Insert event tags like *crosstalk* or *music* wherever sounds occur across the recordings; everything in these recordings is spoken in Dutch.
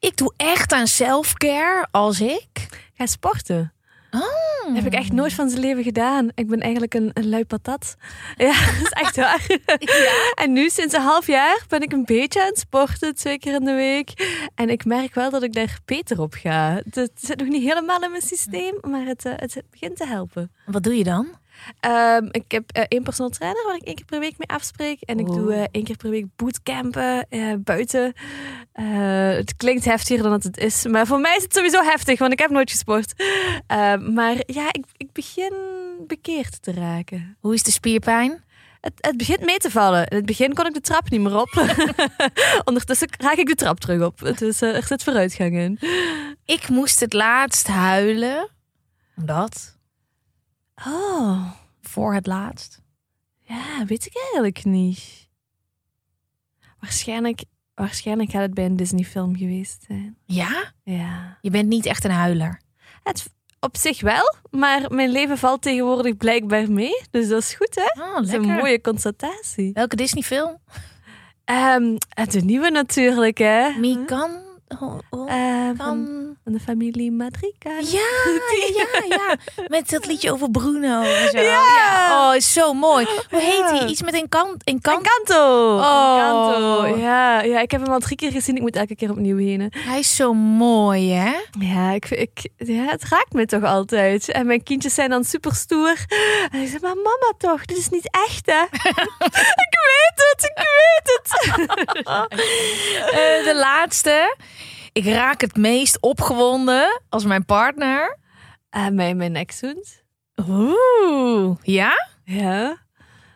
Ik doe echt aan self-care als ik Ga sporten. Oh. heb ik echt nooit van zijn leven gedaan. Ik ben eigenlijk een, een lui patat. *laughs* Ja, dat is echt waar. *laughs* En nu sinds een half jaar ben ik een beetje aan het sporten, twee keer in de week. En ik merk wel dat ik daar beter op ga. Het, het zit nog niet helemaal in mijn systeem, maar het, eh, het begint te helpen. Wat doe je dan? Ehm, ik heb eh, één personal trainer waar ik één keer per week mee afspreek. En ik Oh. doe eh, één keer per week bootcampen eh, buiten. Het klinkt heftiger dan het het is. Maar voor mij is het sowieso heftig, want ik heb nooit gesport. Ehm, maar ja, ik, ik begin bekeerd te raken. Hoe is de spierpijn? Het, het begint mee te vallen. In het begin kon ik de trap niet meer op. *laughs* Ondertussen raak ik de trap terug op. Dus eh, er zit vooruitgang in. Ik moest het laatst huilen. Omdat? Oh, Voor het laatst. ja, weet ik eigenlijk niet. Waarschijnlijk, waarschijnlijk gaat het bij een Disney-film geweest zijn. Ja? Ja. Je bent niet echt een huiler. Het, op zich wel, maar mijn leven valt tegenwoordig blijkbaar mee. Dus dat is goed, hè? Oh, Dat is een mooie constatatie. Welke Disney film? Ehm, de nieuwe natuurlijk, hè? Mi kan... oh, oh, Eh, van, de familie Madriga. Ja, ja, ja. Met dat liedje over Bruno en zo. Ja. Oh, is zo mooi. Hoe heet Ja. hij? Iets met een kant. Een kant. Encanto. Oh. Encanto. Ja, ja, ik heb hem al drie keer gezien. Ik moet elke keer opnieuw heen. Hij is zo mooi, hè? Ja, ik, ik, ja, het raakt me toch altijd. En mijn kindjes zijn dan super stoer. En ik zeg, maar mama toch, dit is niet echt hè? *laughs* ik weet het, ik weet het. Eh, de laatste. Ik raak het meest opgewonden als mijn partner. Uh, mijn, mijn ex-hond. Oeh. Ja? Ja.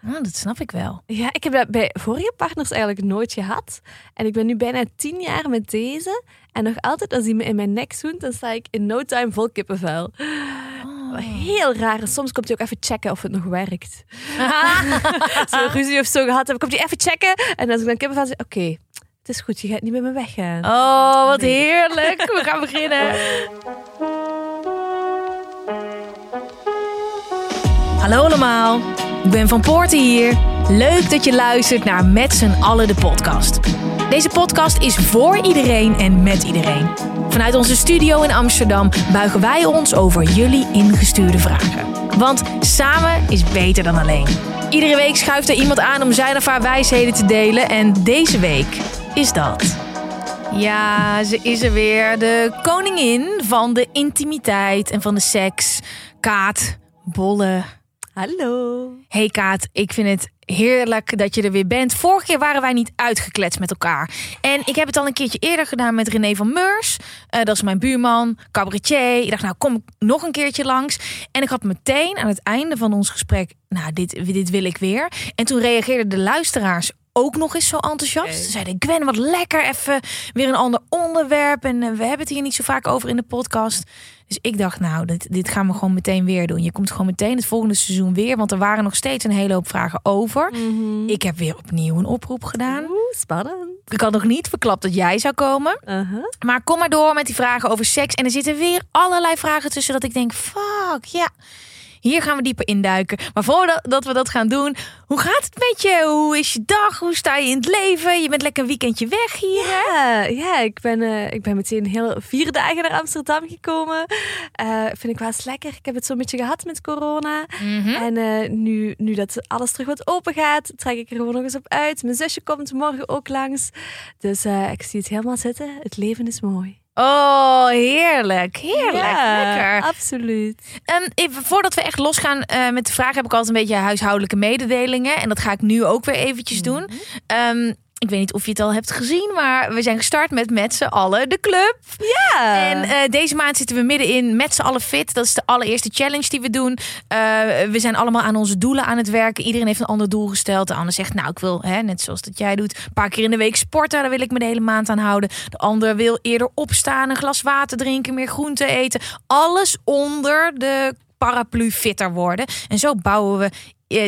Oh, dat snap ik wel. Ja, ik heb dat bij vorige partners eigenlijk nooit gehad. En ik ben nu bijna tien jaar met deze. En nog altijd als hij me in mijn nek zoent, dan sta ik in no time vol kippenvel. Heel raar. Soms komt hij ook even checken of het nog werkt. *laughs* Zo'n ruzie of zo gehad heb, komt hij even checken. En als ik dan kippenvel zeg, oké, het is goed, je gaat niet met me weggaan. Oh, wat Nee. heerlijk. We gaan beginnen. *laughs* Hallo allemaal. Ik ben Van Poorten hier. Leuk dat je luistert naar Met z'n allen de podcast. Deze podcast is voor iedereen en met iedereen. Vanuit onze studio in Amsterdam buigen wij ons over jullie ingestuurde vragen. Want samen is beter dan alleen. Iedere week schuift er iemand aan om zijn of haar wijsheden te delen. En deze week is dat. Ja, ze is er weer. De koningin van de intimiteit en van de seks. Kaat Bolle. Hallo. Hey Kaat, ik vind het heerlijk dat je er weer bent. Vorige keer waren wij niet uitgekletst met elkaar. En ik heb het al een keertje eerder gedaan met René van Meurs. Eh, dat is mijn buurman, cabaretier. Ik dacht, nou kom ik nog een keertje langs. En ik had meteen aan het einde van ons gesprek... nou, dit, dit wil ik weer. En toen reageerden de luisteraars ook nog eens zo enthousiast. Oké. Ze zeiden, Gwen, wat lekker. Even weer een ander onderwerp. En eh, we hebben het hier niet zo vaak over in de podcast. Dus ik dacht, nou, dit, dit gaan we gewoon meteen weer doen. Je komt gewoon meteen het volgende seizoen weer. Want er waren nog steeds een hele hoop vragen over. Ik heb weer opnieuw een oproep gedaan. Oeh, spannend. Ik had nog niet verklapt dat jij zou komen. Uh-huh. Maar kom maar door met die vragen over seks. En er zitten weer allerlei vragen tussen dat ik denk, fuck, ja. Hier gaan we dieper induiken. Maar voordat dat we dat gaan doen, hoe gaat het met je? Hoe is je dag? Hoe sta je in het leven? Je bent lekker een weekendje weg hier. hè? Ja, ja ik, ben, eh, ik ben meteen heel vier dagen naar Amsterdam gekomen. Eh, vind ik wel eens lekker. Ik heb het zo'n beetje gehad met corona. Mhm. En eh, nu, nu dat alles terug wat open gaat, trek ik er gewoon nog eens op uit. Mijn zusje komt morgen ook langs. Dus ik zie het helemaal zitten. Het leven is mooi. Oh, heerlijk. Heerlijk. Ja, Lekker. Absoluut. Ehm, even, voordat we echt losgaan eh, met de vraag, heb ik altijd een beetje huishoudelijke mededelingen. En dat ga ik nu ook weer eventjes doen. Ehm, Ik weet niet of je het al hebt gezien, maar we zijn gestart met met z'n allen de club. Ja. En eh, deze maand zitten we middenin met z'n allen fit. Dat is de allereerste challenge die we doen. Eh, we zijn allemaal aan onze doelen aan het werken. Iedereen heeft een ander doel gesteld. De ander zegt, nou, ik wil, hè, net zoals dat jij doet, een paar keer in de week sporten. Daar wil ik me de hele maand aan houden. De ander wil eerder opstaan, een glas water drinken, meer groente eten. Alles onder de paraplu fitter worden. En zo bouwen we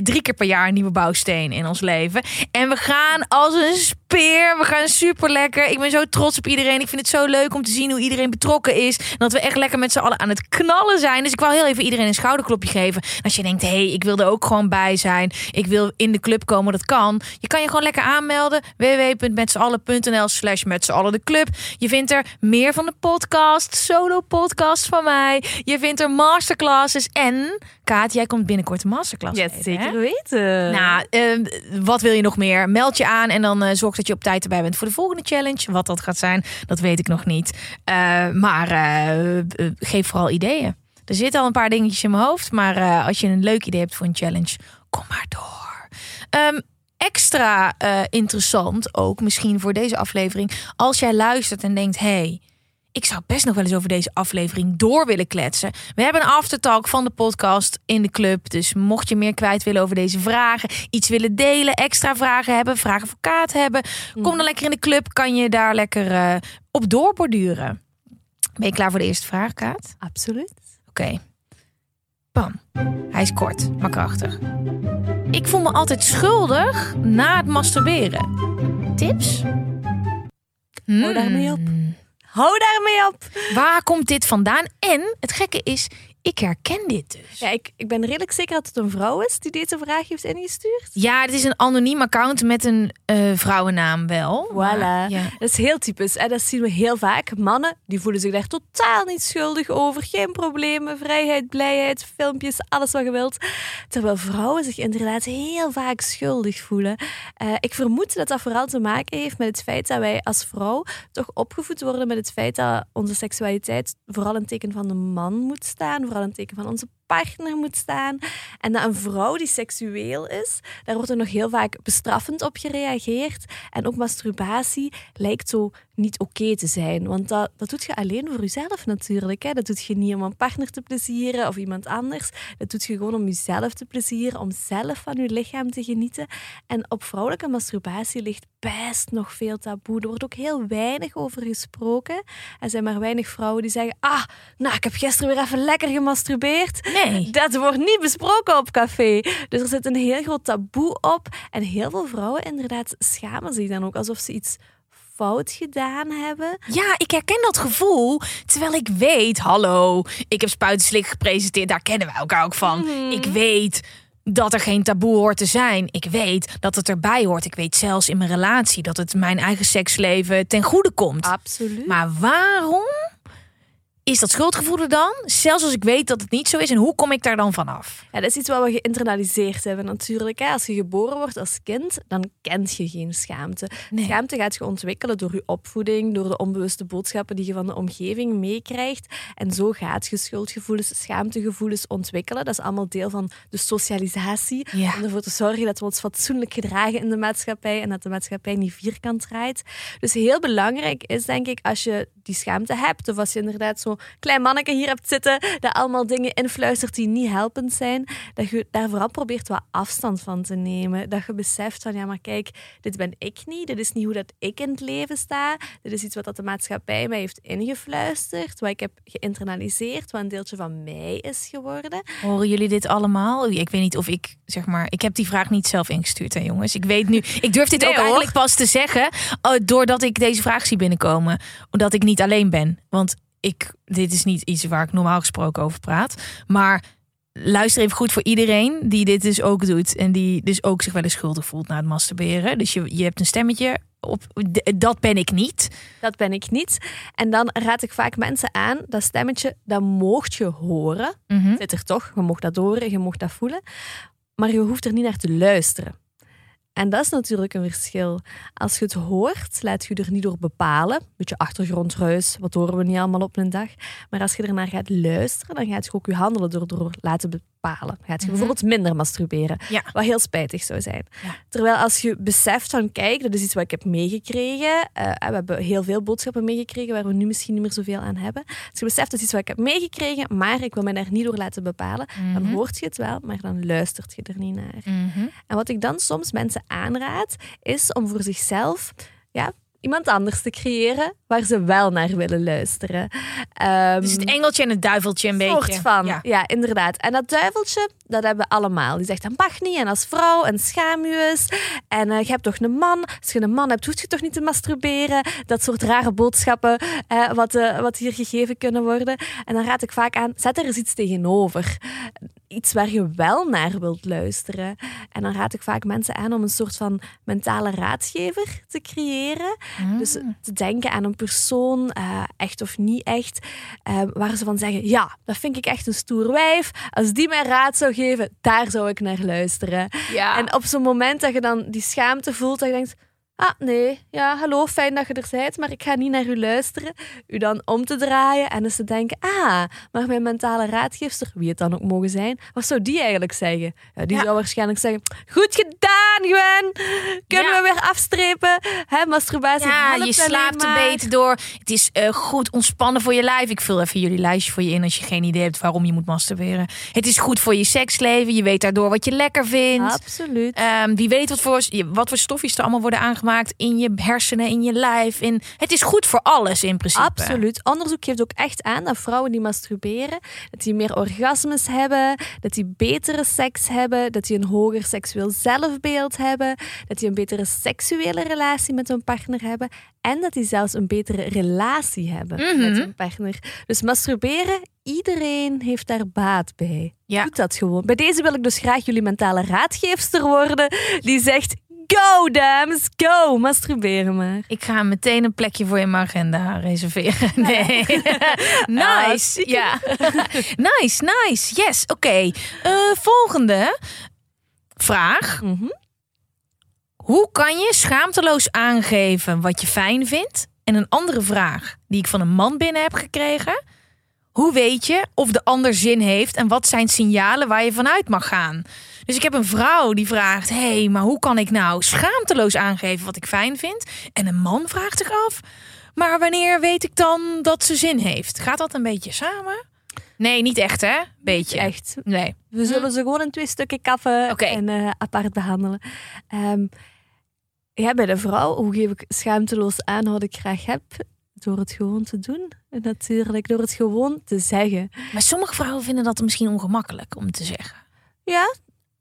drie keer per jaar een nieuwe bouwsteen in ons leven. En we gaan als een We gaan super lekker. Ik ben zo trots op iedereen. Ik vind het zo leuk om te zien hoe iedereen betrokken is. En dat we echt lekker met z'n allen aan het knallen zijn. Dus ik wil heel even iedereen een schouderklopje geven. Als je denkt, hé, hey, ik wil er ook gewoon bij zijn. Ik wil in de club komen, dat kan. Je kan je gewoon lekker aanmelden. www.metzallen.nl slash met z'n allen de club. Je vindt er meer van de podcast. Solo podcast van mij. Je vindt er masterclasses. En Kaat, jij komt binnenkort een masterclass Ja, zeker weten. Nou, eh, wat wil je nog meer? Meld je aan en dan eh, zorg dat je op tijd erbij bent voor de volgende challenge. Wat dat gaat zijn, dat weet ik nog niet. Eh, maar eh, eh, geef vooral ideeën. Er zitten al een paar dingetjes in mijn hoofd. Maar als je een leuk idee hebt voor een challenge, kom maar door. Ehm, extra interessant ook misschien voor deze aflevering. Als jij luistert en denkt, hey, ik zou best nog wel eens over deze aflevering door willen kletsen. We hebben een aftertalk van de podcast in de club. Dus mocht je meer kwijt willen over deze vragen, iets willen delen, extra vragen hebben, vragen voor Kaat hebben, kom dan lekker in de club. Kan je daar lekker eh, op doorborduren. Ben je klaar voor de eerste vraag, Kaat? Absoluut. Oké. Bam. Hij is kort, maar krachtig. Ik voel me altijd schuldig na het masturberen. Tips? Hou daarmee op. Hou daarmee op. Waar komt dit vandaan? En het gekke is, ik herken dit dus. Ja, ik, ik ben redelijk zeker dat het een vrouw is die deze vraag heeft ingestuurd. Ja, het is een anoniem account met een eh, vrouwennaam wel. Voilà. Maar, ja. Dat is heel typisch. En dat zien we heel vaak. Mannen die voelen zich daar totaal niet schuldig over. Geen problemen, vrijheid, blijheid, filmpjes, alles wat je wilt. Terwijl vrouwen zich inderdaad heel vaak schuldig voelen. Eh, ik vermoed dat dat vooral te maken heeft met het feit dat wij als vrouw toch opgevoed worden met het feit dat onze seksualiteit vooral een teken van de man moet staan. Vooral een teken van onze partner moet staan. En dat een vrouw die seksueel is, daar wordt er nog heel vaak bestraffend op gereageerd. En ook masturbatie lijkt zo niet oké te zijn. Want dat, dat doet je alleen voor jezelf natuurlijk. Hè. Dat doet je niet om een partner te plezieren of iemand anders. Dat doet je gewoon om jezelf te plezieren, om zelf van je lichaam te genieten. En op vrouwelijke masturbatie ligt best nog veel taboe. Er wordt ook heel weinig over gesproken. Er zijn maar weinig vrouwen die zeggen... Ah, nou, ik heb gisteren weer even lekker gemasturbeerd. Nee. Dat wordt niet besproken op café. Dus er zit een heel groot taboe op. En heel veel vrouwen inderdaad schamen zich dan ook alsof ze iets fout gedaan hebben. Ja, ik herken dat gevoel. Terwijl ik weet, hallo, ik heb Spuitenslik gepresenteerd. Daar kennen wij elkaar ook van. Mhm. Ik weet dat er geen taboe hoort te zijn. Ik weet dat het erbij hoort. Ik weet zelfs in mijn relatie dat het mijn eigen seksleven ten goede komt. Absoluut. Maar waarom is dat schuldgevoel er dan? Zelfs als ik weet dat het niet zo is. En hoe kom ik daar dan vanaf? Ja, dat is iets wat we geïnternaliseerd hebben natuurlijk. Hè. Als je geboren wordt als kind, dan kent je geen schaamte. Nee. Schaamte gaat je ontwikkelen door je opvoeding, door de onbewuste boodschappen die je van de omgeving meekrijgt. En zo gaat je schuldgevoelens, schaamtegevoelens ontwikkelen. Dat is allemaal deel van de socialisatie. Ja. Om ervoor te zorgen dat we ons fatsoenlijk gedragen in de maatschappij en dat de maatschappij niet vierkant draait. Dus heel belangrijk is, denk ik, als je die schaamte hebt, of als je inderdaad zo'n klein manneke hier hebt zitten, dat allemaal dingen influistert die niet helpend zijn, dat je daar vooral probeert wat afstand van te nemen. Dat je beseft van, ja, maar kijk, dit ben ik niet, dit is niet hoe dat ik in het leven sta, dit is iets wat dat de maatschappij mij heeft ingefluisterd, wat ik heb geïnternaliseerd, wat een deeltje van mij is geworden. Horen jullie dit allemaal? Ik weet niet of ik, zeg maar, ik heb die vraag niet zelf ingestuurd, hè jongens. Ik weet nu, ik durf dit Nee, ook hoor. eigenlijk pas te zeggen, oh, doordat ik deze vraag zie binnenkomen. Omdat ik niet alleen ben. Want ik, dit is niet iets waar ik normaal gesproken over praat. Maar luister even goed voor iedereen die dit dus ook doet. En die dus ook zich wel eens schuldig voelt na het masturberen. Dus je, je hebt een stemmetje op, dat ben ik niet. Dat ben ik niet. En dan raad ik vaak mensen aan, dat stemmetje, dat moogt je horen. Mhm. Zit er toch, je mocht dat horen, je mocht dat voelen. Maar je hoeft er niet naar te luisteren. En dat is natuurlijk een verschil. Als je het hoort, laat je er niet door bepalen. Beetje achtergrondruis, wat horen we niet allemaal op een dag. Maar als je ernaar gaat luisteren, dan gaat je ook je handelen door, door laten bepalen. Gaat je bijvoorbeeld minder masturberen, Ja. wat heel spijtig zou zijn. Ja. Terwijl als je beseft van, kijk, dat is iets wat ik heb meegekregen. en we hebben heel veel boodschappen meegekregen waar we nu misschien niet meer zoveel aan hebben. Als je beseft, dat is iets wat ik heb meegekregen, maar ik wil mij daar niet door laten bepalen, dan Mhm. hoort je het wel, maar dan luistert je er niet naar. Mhm. En wat ik dan soms mensen aanraad, is om voor zichzelf ja, iemand anders te creëren waar ze wel naar willen luisteren. Ehm, Dus het engeltje en het duiveltje een soort beetje. van. Ja. Ja. inderdaad. En dat duiveltje, dat hebben we allemaal. Die zegt, dat mag niet. En als vrouw, en schaam je eens. En eh, je hebt toch een man. Als je een man hebt, hoef je toch niet te masturberen. Dat soort rare boodschappen wat, eh, wat hier gegeven kunnen worden. En dan raad ik vaak aan, zet er eens iets tegenover. Iets waar je wel naar wilt luisteren. En dan raad ik vaak mensen aan om een soort van mentale raadgever te creëren. Mm. Dus te denken aan een persoon, eh, echt of niet echt, eh, waar ze van zeggen: Ja, dat vind ik echt een stoer wijf. Als die mij raad zou geven, daar zou ik naar luisteren. Ja. En op zo'n moment dat je dan die schaamte voelt, dat je denkt. Ah, nee. Ja, hallo, fijn dat je er bent, maar ik ga niet naar u luisteren. U dan om te draaien en eens te denken... Ah, maar mijn mentale raadgeefster, wie het dan ook mogen zijn... Wat zou die eigenlijk zeggen? Ja, die Ja. zou waarschijnlijk zeggen... Goed gedaan, Gwen! Kunnen Ja. we weer afstrepen? Hè, masturbatie Ja, je slaapt maar. beter door. Het is eh, goed ontspannen voor je lijf. Ik vul even jullie lijstje voor je in als je geen idee hebt waarom je moet masturberen. Het is goed voor je seksleven. Je weet daardoor wat je lekker vindt. Absoluut. Ehm, wie weet wat voor, wat voor stofjes er allemaal worden aangemaakt in je hersenen, in je lijf. In, het is goed voor alles in principe. Absoluut. Onderzoek geeft ook echt aan dat vrouwen die masturberen, dat die meer orgasmes hebben, dat die betere seks hebben, dat die een hoger seksueel zelfbeeld hebben, dat die een betere seksuele relatie met hun partner hebben en dat die zelfs een betere relatie hebben Mhm. met hun partner. Dus masturberen, iedereen heeft daar baat bij. Ja. Doe dat gewoon. Bij deze wil ik dus graag jullie mentale raadgeefster worden, die zegt: Go, dames, go! Masturberen maar. Ik ga meteen een plekje voor in mijn agenda reserveren. Nee. *laughs* Ah, nice. stiekem. Ja. *laughs* nice, nice. Yes, oké. Eh, volgende vraag. Mhm. Hoe kan je schaamteloos aangeven wat je fijn vindt? En een andere vraag die ik van een man binnen heb gekregen. Hoe weet je of de ander zin heeft en wat zijn signalen waar je vanuit mag gaan? Dus ik heb een vrouw die vraagt: hé, hey, maar hoe kan ik nou schaamteloos aangeven wat ik fijn vind? En een man vraagt zich af: maar wanneer weet ik dan dat ze zin heeft? Gaat dat een beetje samen? Nee, niet echt hè? Beetje. Echt. Nee. We zullen ze gewoon in twee stukken kaffen en eh, apart behandelen. Ehm, ja, bij de vrouw, hoe geef ik schaamteloos aan wat ik graag heb? Door het gewoon te doen. En natuurlijk, door het gewoon te zeggen. Maar sommige vrouwen vinden dat misschien ongemakkelijk om te zeggen. Ja,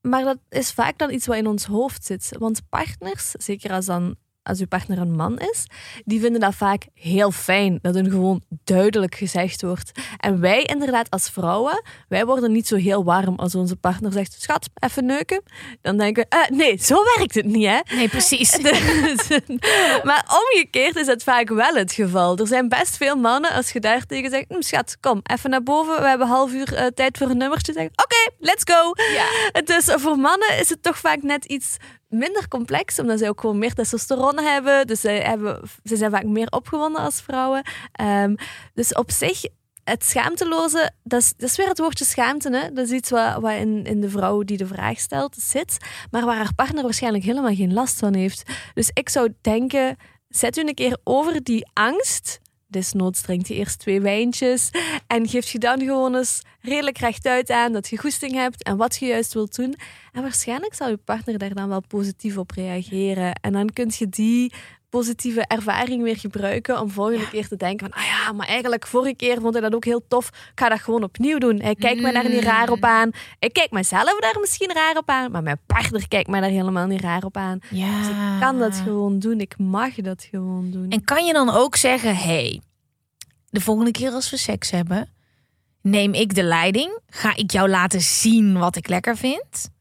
maar dat is vaak dan iets wat in ons hoofd zit. Want partners, zeker als dan als uw partner een man is, die vinden dat vaak heel fijn dat hun gewoon duidelijk gezegd wordt. En wij inderdaad als vrouwen, wij worden niet zo heel warm als onze partner zegt, schat, even neuken. Dan denken we, eh, nee, zo werkt het niet hè. Nee, precies. *laughs* Dus- maar omgekeerd is het vaak wel het geval. Er zijn best veel mannen, als je daar tegen zegt, "Hm, schat, kom, even naar boven. We hebben een half uur eh, tijd voor een nummertje. Zeggen, oké, let's go. Ja. Dus voor mannen is het toch vaak net iets minder complex, omdat zij ook gewoon meer testosteron hebben. Dus zij, hebben, zij zijn vaak meer opgewonden als vrouwen. Ehm, dus op zich, het schaamteloze, dat is, dat is weer het woordje schaamte. Hè? Dat is iets wat, wat in, in de vrouw die de vraag stelt zit, maar waar haar partner waarschijnlijk helemaal geen last van heeft. Dus ik zou denken, zet u een keer over die angst. Desnoods drinkt je eerst twee wijntjes en geeft je dan gewoon eens redelijk rechtuit aan dat je goesting hebt en wat je juist wilt doen. En waarschijnlijk zal je partner daar dan wel positief op reageren. En dan kun je die positieve ervaring weer gebruiken om volgende keer te denken van, ah ja, maar eigenlijk vorige keer vond hij dat ook heel tof. Ik ga dat gewoon opnieuw doen. Hij kijkt mij daar niet raar op aan. Ik kijk mezelf daar misschien raar op aan, maar mijn partner kijkt mij daar helemaal niet raar op aan. Ja. Dus ik kan dat gewoon doen. Ik mag dat gewoon doen. En kan je dan ook zeggen: hey, de volgende keer als we seks hebben, neem ik de leiding. Ga ik jou laten zien wat ik lekker vind.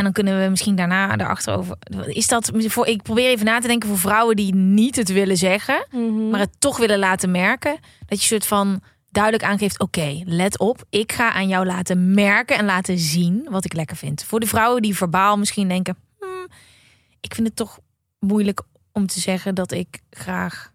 En dan kunnen we misschien daarna erachter over. Is dat voor? Ik probeer even na te denken voor vrouwen die niet het willen zeggen, Mhm. maar het toch willen laten merken. Dat je soort van duidelijk aangeeft: oké, let op, ik ga aan jou laten merken en laten zien wat ik lekker vind. Voor de vrouwen die verbaal misschien denken: hmm, ik vind het toch moeilijk om te zeggen dat ik graag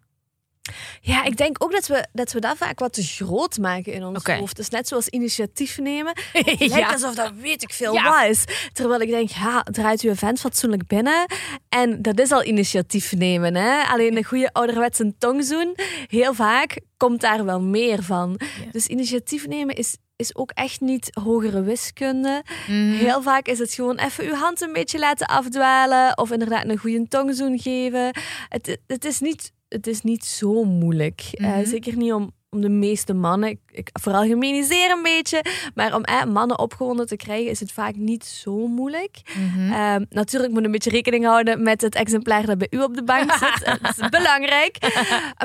Ja, ik denk ook dat we, dat we dat vaak wat te groot maken in ons hoofd. Dus net zoals initiatief nemen. *laughs* Het lijkt Ja. alsof dat weet ik veel Ja. is. Terwijl ik denk, ja, draait uw event fatsoenlijk binnen. En dat is al initiatief nemen. Hè? Alleen een goede ouderwetse tongzoen, heel vaak komt daar wel meer van. Dus initiatief nemen is, is ook echt niet hogere wiskunde. Mhm. Heel vaak is het gewoon even uw hand een beetje laten afdwalen. Of inderdaad een goede tongzoen geven. Het, het, is, niet, het is niet zo moeilijk. Eh, Mhm. zeker niet om, om de meeste mannen. Ik, ik veralgemeniseer een beetje. Maar om eh, mannen opgewonden te krijgen is het vaak niet zo moeilijk. Mhm. Ehm, natuurlijk moet je een beetje rekening houden met het exemplaar dat bij u op de bank *laughs* zit. Dat is belangrijk.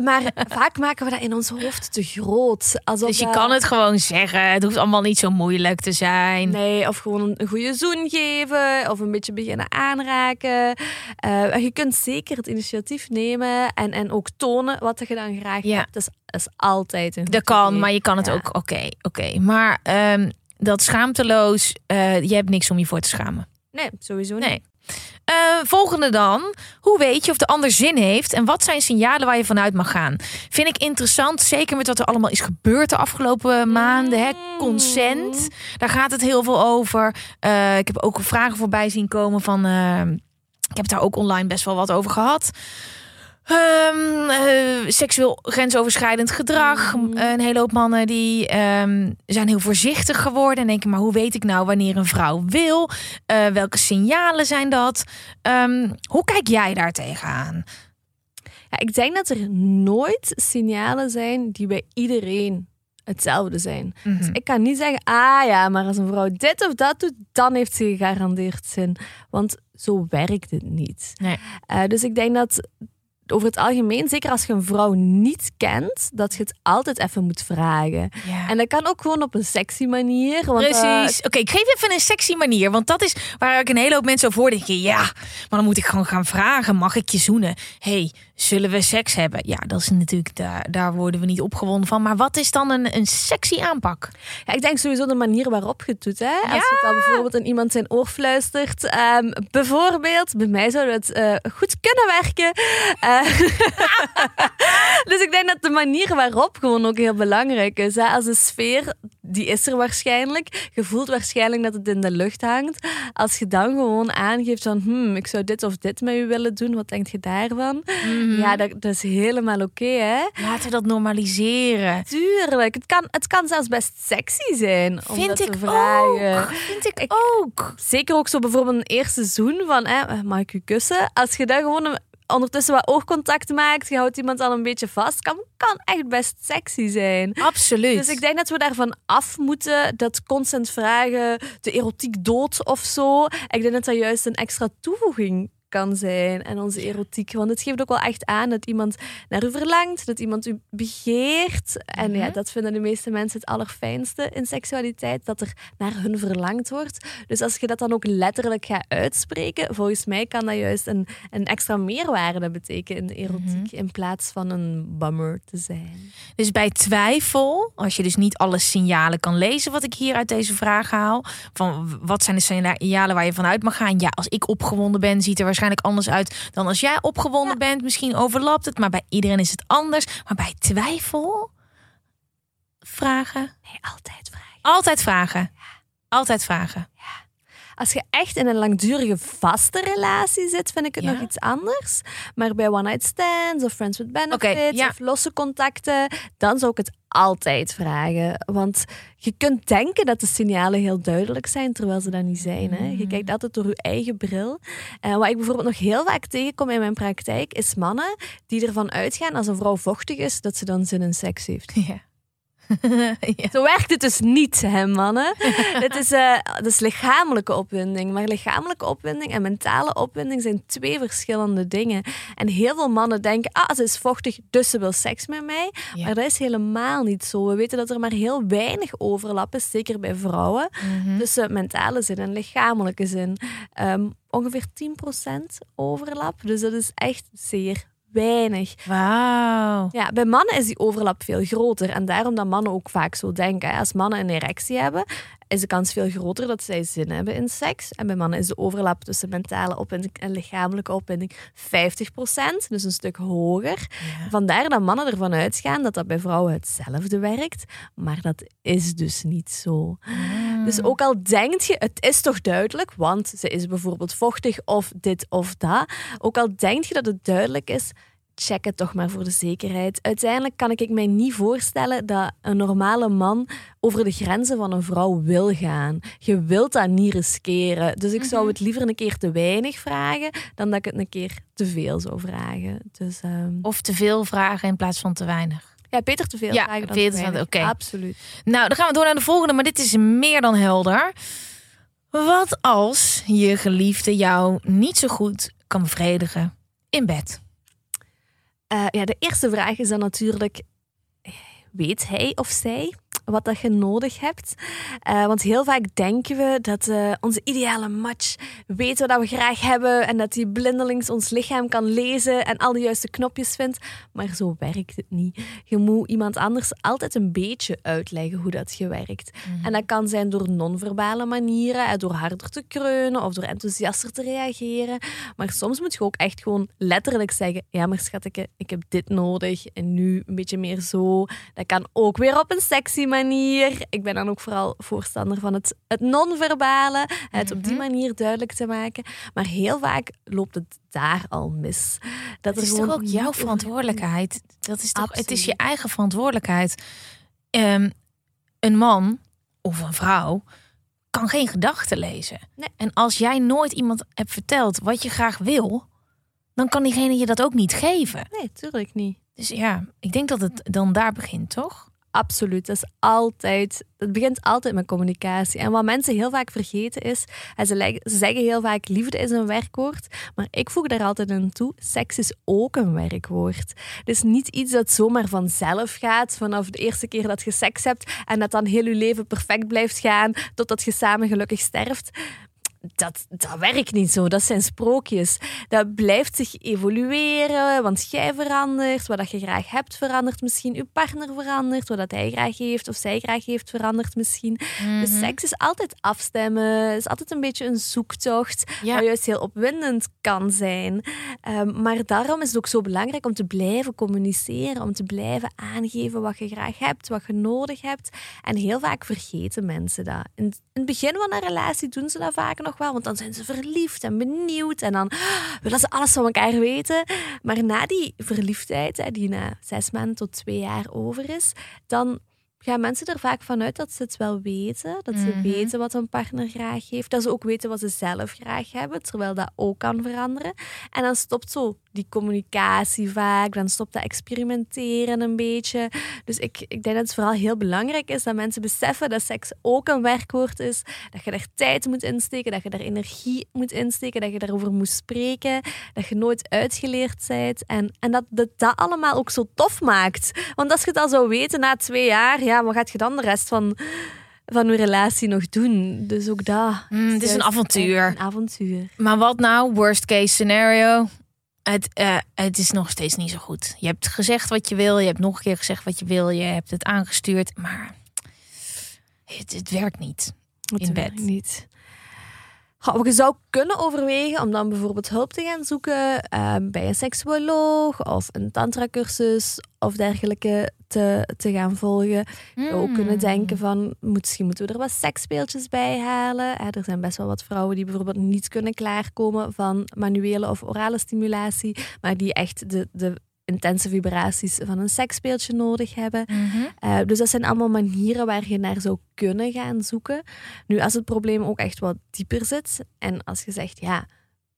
Maar vaak maken we dat in ons hoofd te groot. Alsof Dus je kan het gewoon zeggen. Het hoeft allemaal niet zo moeilijk te zijn. Nee, of gewoon een, goede zoen geven. Of een beetje beginnen aanraken. En je kunt zeker het initiatief nemen. En, en ook tonen wat je dan graag Ja. hebt. Dat is, is altijd een Dat kan, idee. maar je kan het Ja. ook. Oké, oké. Maar ehm, dat schaamteloos, eh, je hebt niks om je voor te schamen. Nee, sowieso niet. Nee. Eh, volgende dan. Hoe weet je of de ander zin heeft en wat zijn signalen waar je vanuit mag gaan? Vind ik interessant, zeker met wat er allemaal is gebeurd de afgelopen maanden. Hè? Consent, daar gaat het heel veel over. Eh, ik heb ook vragen voorbij zien komen van. eh, ik heb daar ook online best wel wat over gehad. Ehm, eh, seksueel grensoverschrijdend gedrag. Een hele hoop mannen die ehm, zijn heel voorzichtig geworden. En denken, maar hoe weet ik nou wanneer een vrouw wil? Eh, welke signalen zijn dat? Ehm, hoe kijk jij daar tegenaan? Ja, ik denk dat er nooit signalen zijn die bij iedereen hetzelfde zijn. Mhm. Dus ik kan niet zeggen, ah ja, maar als een vrouw dit of dat doet, dan heeft ze gegarandeerd zin. Want zo werkt het niet. Nee. Eh, dus ik denk dat over het algemeen, zeker als je een vrouw niet kent, dat je het altijd even moet vragen. Ja. En dat kan ook gewoon op een sexy manier. Want, eh, Precies. Oké, ik geef even een sexy manier. Want dat is waar ik een hele hoop mensen over hoor. denken. Ja, maar dan moet ik gewoon gaan vragen. Mag ik je zoenen? hey, zullen we seks hebben? Ja, dat is natuurlijk, daar, daar worden we niet opgewonden van. Maar wat is dan een, een sexy aanpak? Ja, ik denk sowieso de manier waarop je het doet. Hè? Als je al bijvoorbeeld in iemand zijn oor fluistert. ehm, bijvoorbeeld, bij mij zou het eh, goed kunnen werken. Eh, *laughs* dus ik denk dat de manier waarop gewoon ook heel belangrijk is. Hè? Als de sfeer, die is er waarschijnlijk. Je voelt waarschijnlijk dat het in de lucht hangt. Als je dan gewoon aangeeft van, hmm, ik zou dit of dit met u willen doen. Wat denk je daarvan? Ja, dat, dat is helemaal oké, hè? Laten we dat normaliseren. Tuurlijk. Het kan, het kan zelfs best sexy zijn om Vind dat ik te vragen. ook. Vind ik, Ik- ook. Zeker ook zo bijvoorbeeld een eerste zoen van, hè, mag ik u kussen? Als je daar gewoon een- ondertussen wat oogcontact maakt, je houdt iemand al een beetje vast, kan, kan echt best sexy zijn. Absoluut. Dus ik denk dat we daarvan af moeten dat constant vragen de erotiek dood of zo. Ik denk dat dat juist een extra toevoeging kan zijn aan onze erotiek. Want het geeft ook wel echt aan dat iemand naar u verlangt, dat iemand u begeert. En ja, dat vinden de meeste mensen het allerfijnste in seksualiteit, dat er naar hun verlangd wordt. Dus als je dat dan ook letterlijk gaat uitspreken, volgens mij kan dat juist een, een extra meerwaarde betekenen in de erotiek, in plaats van een bummer te zijn. Dus bij twijfel, als je dus niet alle signalen kan lezen wat ik hier uit deze vraag haal, van wat zijn de signalen waar je vanuit mag gaan? Ja, als ik opgewonden ben, ziet er waarschijnlijk anders uit dan als jij opgewonden bent. Misschien overlapt het, maar bij iedereen is het anders. Maar bij twijfel, vragen, Nee, altijd vragen. altijd vragen, altijd vragen. Als je echt in een langdurige vaste relatie zit, vind ik het Ja. nog iets anders. Maar bij one-night stands of friends with benefits ja. of losse contacten, dan zou ik het altijd vragen. Want je kunt denken dat de signalen heel duidelijk zijn, terwijl ze dat niet zijn. Hè? Mm. Je kijkt altijd door je eigen bril. En wat ik bijvoorbeeld nog heel vaak tegenkom in mijn praktijk, is mannen die ervan uitgaan als een vrouw vochtig is, dat ze dan zin in seks heeft. *laughs* Ja. *laughs* ja. Zo werkt het dus niet, hè, mannen. *laughs* Het is, eh, dat is lichamelijke opwinding. Maar lichamelijke opwinding en mentale opwinding zijn twee verschillende dingen. En heel veel mannen denken, ah, ze is vochtig, dus ze wil seks met mij. Ja. Maar dat is helemaal niet zo. We weten dat er maar heel weinig overlap is, zeker bij vrouwen, Mhm. tussen mentale zin en lichamelijke zin. Ehm, ongeveer 10% overlap. Dus dat is echt zeer weinig. Wauw. Ja, bij mannen is die overlap veel groter. En daarom dat mannen ook vaak zo denken. Als mannen een erectie hebben, is de kans veel groter dat zij zin hebben in seks. En bij mannen is de overlap tussen mentale opwinding en lichamelijke opwinding 50%, dus een stuk hoger. Vandaar dat mannen ervan uitgaan dat dat bij vrouwen hetzelfde werkt. Maar dat is dus niet zo. Dus ook al denk je, het is toch duidelijk, want ze is bijvoorbeeld vochtig of dit of dat. Ook al denk je dat het duidelijk is, check het toch maar voor de zekerheid. Uiteindelijk kan ik mij niet voorstellen dat een normale man over de grenzen van een vrouw wil gaan. Je wilt dat niet riskeren. Dus ik zou Mhm. het liever een keer te weinig vragen dan dat ik het een keer te veel zou vragen. Dus ehm, Of te veel vragen in plaats van te weinig. Ja, beter te veel Ja, weinig. oké. Absoluut. Nou, dan gaan we door naar de volgende, maar dit is meer dan helder. Wat als je geliefde jou niet zo goed kan bevredigen in bed? Eh, ja, de eerste vraag is dan natuurlijk: weet hij of zij wat dat je nodig hebt? Eh, want heel vaak denken we dat eh, onze ideale match weet wat we graag hebben en dat hij blindelings ons lichaam kan lezen en al de juiste knopjes vindt. Maar zo werkt het niet. Je moet iemand anders altijd een beetje uitleggen hoe dat je werkt. En dat kan zijn door non-verbale manieren, eh, door harder te kreunen of door enthousiaster te reageren. Maar soms moet je ook echt gewoon letterlijk zeggen: Ja, maar schatje, ik heb dit nodig en nu een beetje meer zo. Dat kan ook weer op een sexy manier. Ik ben dan ook vooral voorstander van het, het non-verbale, het op die manier duidelijk te maken. Maar heel vaak loopt het daar al mis. Dat is toch ook jouw verantwoordelijkheid? Dat is toch, het is je eigen verantwoordelijkheid. Ehm, een man of een vrouw kan geen gedachten lezen. Nee. En als jij nooit iemand hebt verteld wat je graag wil, dan kan diegene je dat ook niet geven. Nee, tuurlijk niet. Dus ja, ik denk dat het dan daar begint, toch? Absoluut. Dat is altijd, het begint altijd met communicatie. En wat mensen heel vaak vergeten is, en ze, ze zeggen heel vaak liefde is een werkwoord, maar ik voeg daar altijd aan toe, seks is ook een werkwoord. Dus niet iets dat zomaar vanzelf gaat vanaf de eerste keer dat je seks hebt en dat dan heel je leven perfect blijft gaan totdat je samen gelukkig sterft. Dat, dat werkt niet zo. Dat zijn sprookjes. Dat blijft zich evolueren, want jij verandert. Wat dat je graag hebt verandert misschien. Je partner verandert. Wat dat hij graag heeft of zij graag heeft verandert misschien. Dus seks is altijd afstemmen. is altijd een beetje een zoektocht. Ja. Wat juist heel opwindend kan zijn. Ehm, maar daarom is het ook zo belangrijk om te blijven communiceren. Om te blijven aangeven wat je graag hebt, wat je nodig hebt. En heel vaak vergeten mensen dat. In, in het begin van een relatie doen ze dat vaak nog wel. Want dan zijn ze verliefd en benieuwd. En dan *gasps* willen ze alles van elkaar weten. Maar na die verliefdheid, die na zes maanden tot twee jaar over is, dan gaan mensen er vaak vanuit dat ze het wel weten. Dat ze Mhm. weten wat een partner graag heeft. Dat ze ook weten wat ze zelf graag hebben, terwijl dat ook kan veranderen. En dan stopt zo die communicatie vaak. Dan stopt dat experimenteren een beetje. Dus ik, ik denk dat het vooral heel belangrijk is dat mensen beseffen dat seks ook een werkwoord is. Dat je er tijd moet insteken, dat je er energie moet insteken, dat je daarover moet spreken, dat je nooit uitgeleerd bent. En, en dat, dat dat allemaal ook zo tof maakt. Want als je het al zou weten na twee jaar, ja, wat gaat je dan de rest van, van je relatie nog doen? Dus ook dat. Mm, het is een avontuur. Een avontuur. Maar wat nou, worst case scenario? Het, eh, het is nog steeds niet zo goed. Je hebt gezegd wat je wil, je hebt nog een keer gezegd wat je wil, je hebt het aangestuurd, maar het, het werkt niet. Dat In werkt bed. niet. Je zou kunnen overwegen om dan bijvoorbeeld hulp te gaan zoeken eh, bij een seksuoloog of een tantra-cursus of dergelijke te, te gaan volgen. Je zou ook kunnen Hmm. denken van, misschien moeten we er wat seksspeeltjes bij halen. Er zijn best wel wat vrouwen die bijvoorbeeld niet kunnen klaarkomen van manuele of orale stimulatie, maar die echt de, de intense vibraties van een seksspeeltje nodig hebben. Mhm. Uh, dus dat zijn allemaal manieren waar je naar zou kunnen gaan zoeken. Nu, als het probleem ook echt wat dieper zit en als je zegt, ja,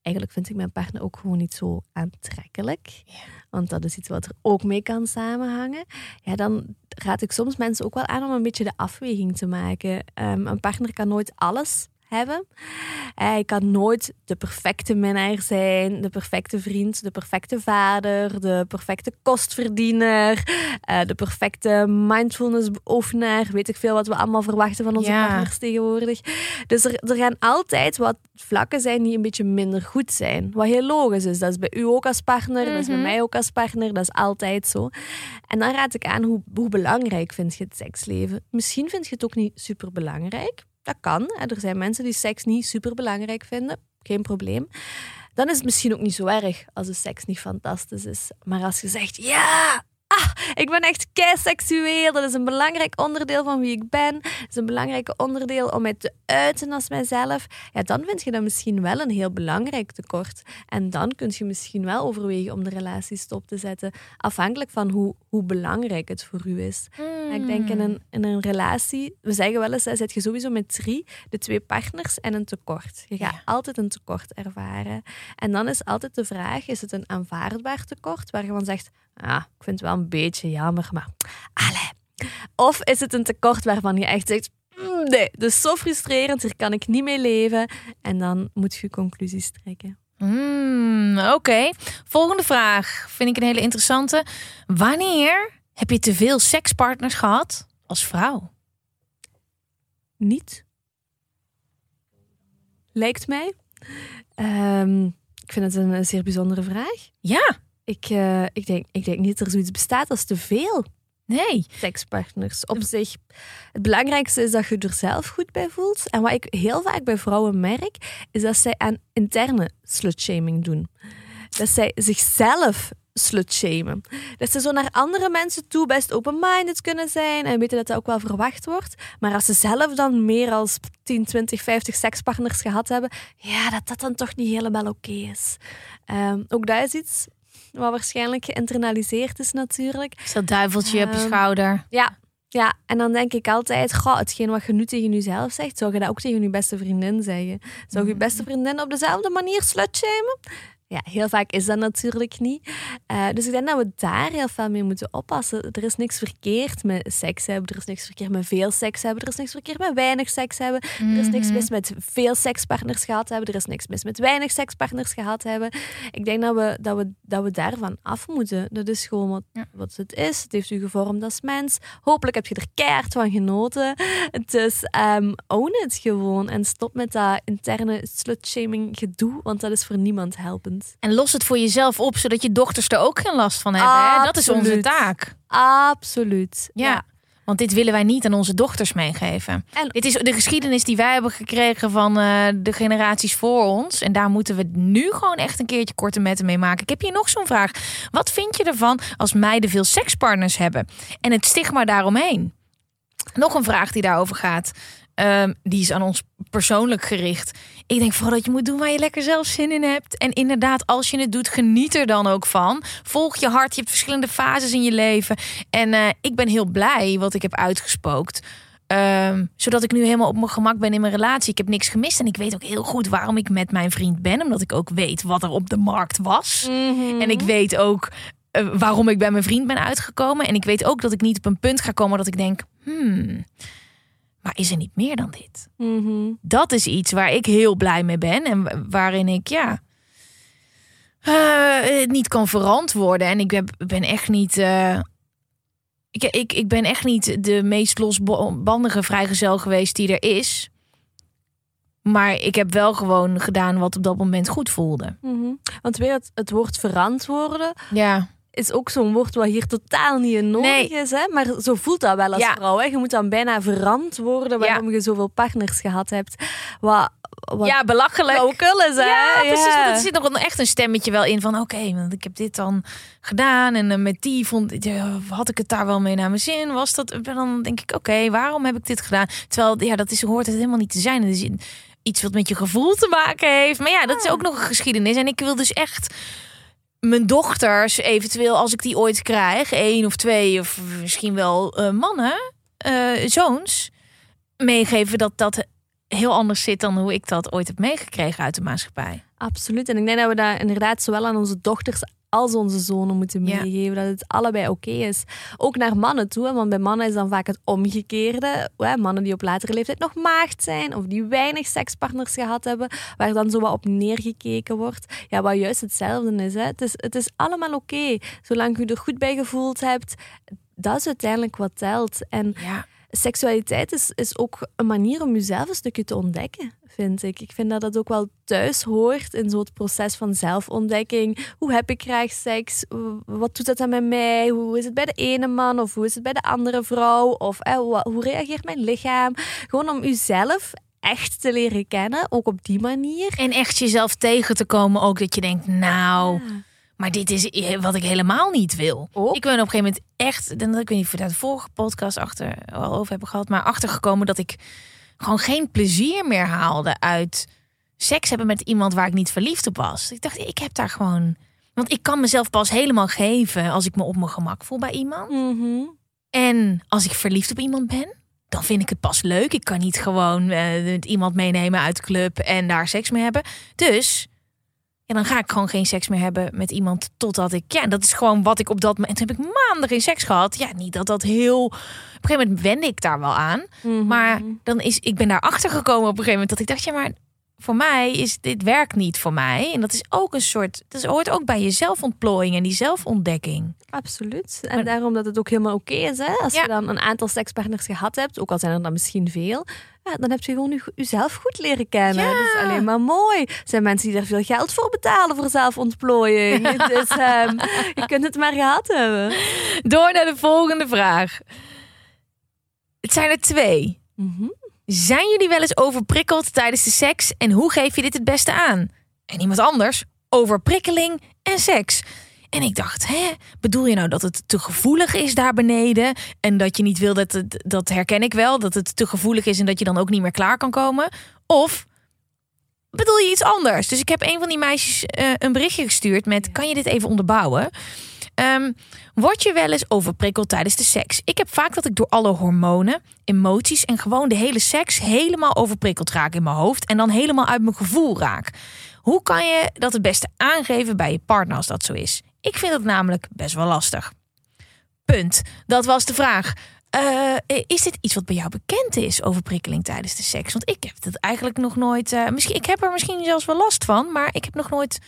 eigenlijk vind ik mijn partner ook gewoon niet zo aantrekkelijk, want dat is iets wat er ook mee kan samenhangen, ja, dan raad ik soms mensen ook wel aan om een beetje de afweging te maken. Um, een partner kan nooit alles hebben. Hij kan nooit de perfecte minnaar zijn, de perfecte vriend, de perfecte vader, de perfecte kostverdiener, eh, de perfecte mindfulness beoefenaar. Weet ik veel wat we allemaal verwachten van onze Ja. partners tegenwoordig. Dus er, er gaan altijd wat vlakken zijn die een beetje minder goed zijn. Wat heel logisch is. Dat is bij u ook als partner, dat is bij Mhm. mij ook als partner, dat is altijd zo. En dan raad ik aan hoe, hoe belangrijk vind je het seksleven. Misschien vind je het ook niet super belangrijk. Dat kan. Er zijn mensen die seks niet super belangrijk vinden. Geen probleem. Dan is het misschien ook niet zo erg als de seks niet fantastisch is. Maar als je zegt, ja, ah, ik ben echt kei seksueel. Dat is een belangrijk onderdeel van wie ik ben. Dat is een belangrijk onderdeel om mij te uiten als mijzelf. Ja, dan vind je dat misschien wel een heel belangrijk tekort. En dan kun je misschien wel overwegen om de relatie stop te zetten. Afhankelijk van hoe, hoe belangrijk het voor u is. Ik denk in een, in een relatie, we zeggen wel eens, zit je sowieso met drie, de twee partners en een tekort. Je gaat Ja. altijd een tekort ervaren. En dan is altijd de vraag, is het een aanvaardbaar tekort, waar je van zegt, ah, ik vind het wel een beetje jammer, maar allee. Of is het een tekort waarvan je echt zegt, "Mm, nee, dat is zo frustrerend, hier kan ik niet mee leven. En dan moet je conclusies trekken. Hmm, Oké. Volgende vraag vind ik een hele interessante. Wanneer heb je te veel sekspartners gehad als vrouw? Niet. Lijkt mij. Ehm, ik vind het een, een zeer bijzondere vraag. Ja, Ik, eh, ik, denk, ik denk niet dat er zoiets bestaat als te veel nee. sekspartners. Op zich, het belangrijkste is dat je er zelf goed bij voelt. En wat ik heel vaak bij vrouwen merk, is dat zij aan interne slutshaming doen. Dat zij zichzelf slutshamen. Dat ze zo naar andere mensen toe best open-minded kunnen zijn en weten dat dat ook wel verwacht wordt. Maar als ze zelf dan meer als 10, 20, 50 sekspartners gehad hebben, ja, dat dat dan toch niet helemaal oké is. Ehm, ook dat is iets wat waarschijnlijk geïnternaliseerd is natuurlijk. Is dat duiveltje op je Ehm, schouder? Ja, ja, en dan denk ik altijd, goh, hetgeen wat je nu tegen jezelf zegt, zou je dat ook tegen je beste vriendin zeggen? Zou je beste vriendin op dezelfde manier slutshamen? Ja, heel vaak is dat natuurlijk niet. Eh, dus ik denk dat we daar heel veel mee moeten oppassen. Er is niks verkeerd met seks hebben, er is niks verkeerd met veel seks hebben, er is niks verkeerd met weinig seks hebben, er is niks mis met veel sekspartners gehad hebben, er is niks mis met weinig sekspartners gehad hebben. Ik denk dat we, dat we, dat we daarvan af moeten. Dat is gewoon wat, Ja. wat het is. Het heeft u gevormd als mens. Hopelijk heb je er keihard van genoten. Dus ehm own het gewoon en stop met dat interne slutshaming gedoe, want dat is voor niemand helpend. En los het voor jezelf op, zodat je dochters er ook geen last van hebben. Hè? Dat is onze taak. Absoluut. Ja. Want dit willen wij niet aan onze dochters meegeven. En- Dit is de geschiedenis die wij hebben gekregen van eh, de generaties voor ons. En daar moeten we nu gewoon echt een keertje korte metten mee maken. Ik heb hier nog zo'n vraag. Wat vind je ervan als meiden veel sekspartners hebben? En het stigma daaromheen. Nog een vraag die daarover gaat. Ehm, die is aan ons persoonlijk gericht. Ik denk vooral dat je moet doen waar je lekker zelf zin in hebt. En inderdaad, als je het doet, geniet er dan ook van. Volg je hart. Je hebt verschillende fases in je leven. En eh, ik ben heel blij wat ik heb uitgespookt. Ehm, zodat ik nu helemaal op mijn gemak ben in mijn relatie. Ik heb niks gemist. En ik weet ook heel goed waarom ik met mijn vriend ben. Omdat ik ook weet wat er op de markt was. En ik weet ook eh, waarom ik bij mijn vriend ben uitgekomen. En ik weet ook dat ik niet op een punt ga komen dat ik denk... Hmm, maar is er niet meer dan dit? Mhm. Dat is iets waar ik heel blij mee ben. En wa- waarin ik, ja... het niet kan verantwoorden. En ik ben echt niet... eh, ik, ik, ik ben echt niet de meest losbandige vrijgezel geweest die er is. Maar ik heb wel gewoon gedaan wat op dat moment goed voelde. Mhm. Want weet je, het, het woord verantwoorden Ja. Is ook zo'n woord wat hier totaal niet in nodig Nee. is. Hè? Maar zo voelt dat wel als Ja. vrouw. Hè? Je moet dan bijna verantwoorden waarom je zoveel partners gehad hebt. Wat, wat ja, belachelijk. flauwekul is, hè? Ja, precies. Ja. Want er zit nog een, echt een stemmetje wel in van... oké, want ik heb dit dan gedaan en eh, met die vond had ik het daar wel mee naar mijn zin. Was dat dan denk ik, oké, waarom heb ik dit gedaan? Terwijl ja, dat is hoort het helemaal niet te zijn. Is iets wat met je gevoel te maken heeft. Maar ja, dat is ook nog een geschiedenis. En ik wil dus echt mijn dochters, eventueel als ik die ooit krijg, één of twee of misschien wel eh, mannen, eh, zoons, meegeven dat dat heel anders zit dan hoe ik dat ooit heb meegekregen uit de maatschappij. Absoluut. En ik denk dat we dat inderdaad zowel aan onze dochters als onze zonen moeten Ja. meegeven. Dat het allebei oké is. Ook naar mannen toe. Want bij mannen is dan vaak het omgekeerde. Hè, Mannen die op latere leeftijd nog maagd zijn. Of die weinig sekspartners gehad hebben. Waar dan zo wat op neergekeken wordt. Ja, wat juist hetzelfde is. Hè. Het, is het is allemaal oké. Zolang je er goed bij gevoeld hebt. Dat is uiteindelijk wat telt. En Ja. Seksualiteit is, is ook een manier om jezelf een stukje te ontdekken, vind ik. Ik vind dat dat ook wel thuis hoort in zo'n proces van zelfontdekking. Hoe heb ik graag seks? Wat doet dat dan met mij? Hoe is het bij de ene man of hoe is het bij de andere vrouw? Of eh, hoe reageert mijn lichaam? Gewoon om jezelf echt te leren kennen, ook op die manier. En echt jezelf tegen te komen ook dat je denkt, nou, maar dit is wat ik helemaal niet wil. Ook. Ik ben op een gegeven moment echt, dan ik weet niet of we daar de vorige podcast achter al over hebben gehad, maar achtergekomen dat ik gewoon geen plezier meer haalde uit seks hebben met iemand waar ik niet verliefd op was. Ik dacht, ik heb daar gewoon, want ik kan mezelf pas helemaal geven als ik me op mijn gemak voel bij iemand. Mhm. En als ik verliefd op iemand ben, dan vind ik het pas leuk. Ik kan niet gewoon eh, iemand meenemen uit de club en daar seks mee hebben. Dus ja, dan ga ik gewoon geen seks meer hebben met iemand totdat ik... Ja, dat is gewoon wat ik op dat moment... Toen heb ik maanden geen seks gehad. Ja, niet dat dat heel... Op een gegeven moment wende ik daar wel aan. Mhm. Maar dan is... Ik ben daar achter gekomen op een gegeven moment dat ik dacht... Ja, maar voor mij is dit werkt niet voor mij. En dat is ook een soort... Dat hoort ook bij je zelfontplooiing en die zelfontdekking. Absoluut. En Maar- daarom dat het ook helemaal oké is. Hè? Als Ja. je dan een aantal sekspartners gehad hebt, ook al zijn er dan misschien veel, ja, dan heb je gewoon je- jezelf goed leren kennen. Ja. Dat is alleen maar mooi. Er zijn mensen die er veel geld voor betalen voor zelfontplooiing. dus ehm, je kunt het maar gehad hebben. Door naar de volgende vraag. Het zijn er twee. Mhm. Zijn jullie wel eens overprikkeld tijdens de seks en hoe geef je dit het beste aan? En iemand anders, overprikkeling en seks. En ik dacht, hè, bedoel je nou dat het te gevoelig is daar beneden? En dat je niet wil dat het, dat herken ik wel, dat het te gevoelig is en dat je dan ook niet meer klaar kan komen? Of bedoel je iets anders? Dus ik heb een van die meisjes eh, een berichtje gestuurd met: kan je dit even onderbouwen? Ehm, word je wel eens overprikkeld tijdens de seks? Ik heb vaak dat ik door alle hormonen, emoties en gewoon de hele seks helemaal overprikkeld raak in mijn hoofd en dan helemaal uit mijn gevoel raak. Hoe kan je dat het beste aangeven bij je partner als dat zo is? Ik vind het namelijk best wel lastig. Punt. Dat was de vraag. Eh, is dit iets wat bij jou bekend is, overprikkeling tijdens de seks? Want ik heb het eigenlijk nog nooit. eh, misschien, ik heb er misschien zelfs wel last van, maar ik heb nog nooit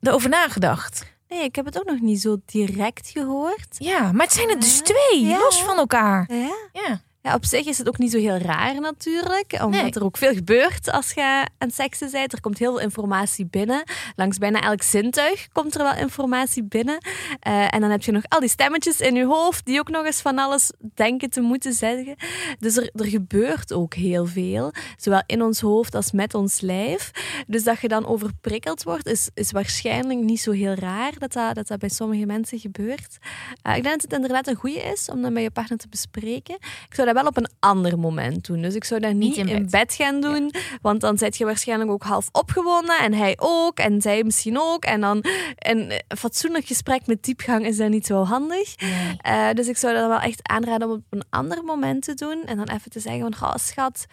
erover nagedacht. Nee, ik heb het ook nog niet zo direct gehoord. Ja, maar het zijn er dus twee, Ja. los van elkaar. Ja. Ja. Ja, op zich is het ook niet zo heel raar natuurlijk. Omdat Nee. er ook veel gebeurt als je aan seksen bent. Er komt heel veel informatie binnen. Langs bijna elk zintuig komt er wel informatie binnen. Eh, en dan heb je nog al die stemmetjes in je hoofd die ook nog eens van alles denken te moeten zeggen. Dus er, er gebeurt ook heel veel. Zowel in ons hoofd als met ons lijf. Dus dat je dan overprikkeld wordt, is, is waarschijnlijk niet zo heel raar dat dat, dat, dat bij sommige mensen gebeurt. Eh, ik denk dat het inderdaad een goede is om dat met je partner te bespreken. Ik zou dat wel op een ander moment doen. Dus ik zou dat niet, in in, bed. bed. gaan doen. Want dan zit je waarschijnlijk ook half opgewonden. En hij ook. En zij misschien ook. En dan een fatsoenlijk gesprek met diepgang is dat niet zo handig. Nee. Eh, dus ik zou dat wel echt aanraden om op een ander moment te doen. En dan even te zeggen van, "Goh, schat...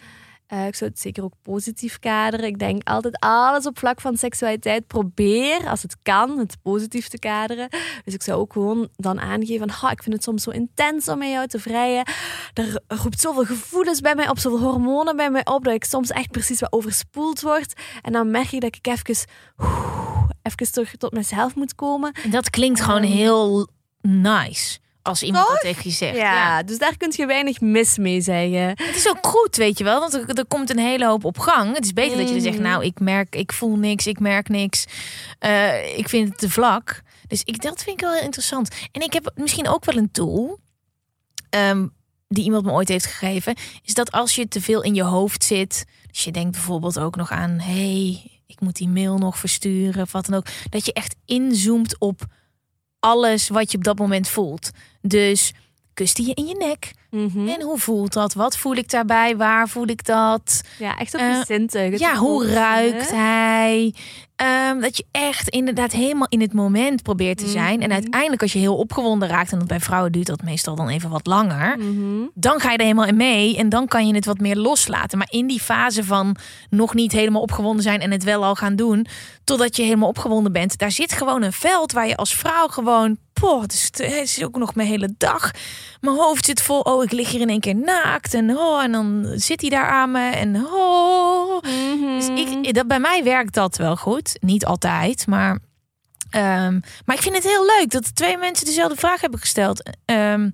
eh, ik zou het zeker ook positief kaderen. Ik denk altijd alles op vlak van seksualiteit. Probeer, als het kan, het positief te kaderen. Dus ik zou ook gewoon dan aangeven van... "Goh, ik vind het soms zo intens om met jou te vrijen. Er roept zoveel gevoelens bij mij op, zoveel hormonen bij mij op... dat ik soms echt precies wat overspoeld word. En dan merk ik dat ik even, even terug tot mezelf moet komen. En dat klinkt gewoon heel nice als iemand dat tegen je zegt. Ja, dus daar kun je weinig mis mee zeggen. Het is ook goed, weet je wel, want er, er komt een hele hoop op gang. Het is beter dat je zegt, nou, ik merk, ik voel niks, ik merk niks. Eh, ik vind het te vlak. Dus ik, dat vind ik wel interessant. En ik heb misschien ook wel een tool ehm, die iemand me ooit heeft gegeven, is dat als je te veel in je hoofd zit, dus je denkt bijvoorbeeld ook nog aan, hey, ik moet die mail nog versturen of wat dan ook, dat je echt inzoomt op alles wat je op dat moment voelt. Dus kust hij je in je nek? Mhm. En hoe voelt dat? Wat voel ik daarbij? Waar voel ik dat? Ja, echt op Eh, je zintuigen. Ja, hoe ruikt hij? Ehm, dat je echt inderdaad helemaal in het moment probeert te zijn. En Mhm. uiteindelijk als je heel opgewonden raakt... en dat bij vrouwen duurt dat meestal dan even wat langer... Mhm. dan ga je er helemaal in mee en dan kan je het wat meer loslaten. Maar in die fase van nog niet helemaal opgewonden zijn... en het wel al gaan doen, totdat je helemaal opgewonden bent... daar zit gewoon een veld waar je als vrouw gewoon... Poh, het is, het is ook nog mijn hele dag. Mijn hoofd zit vol. Oh, ik lig hier in één keer naakt. En, oh, en dan zit hij daar aan me. En oh, dus ik, dat, bij mij werkt dat wel goed. Niet altijd, maar. ehm, maar ik vind het heel leuk dat twee mensen dezelfde vraag hebben gesteld. Ehm,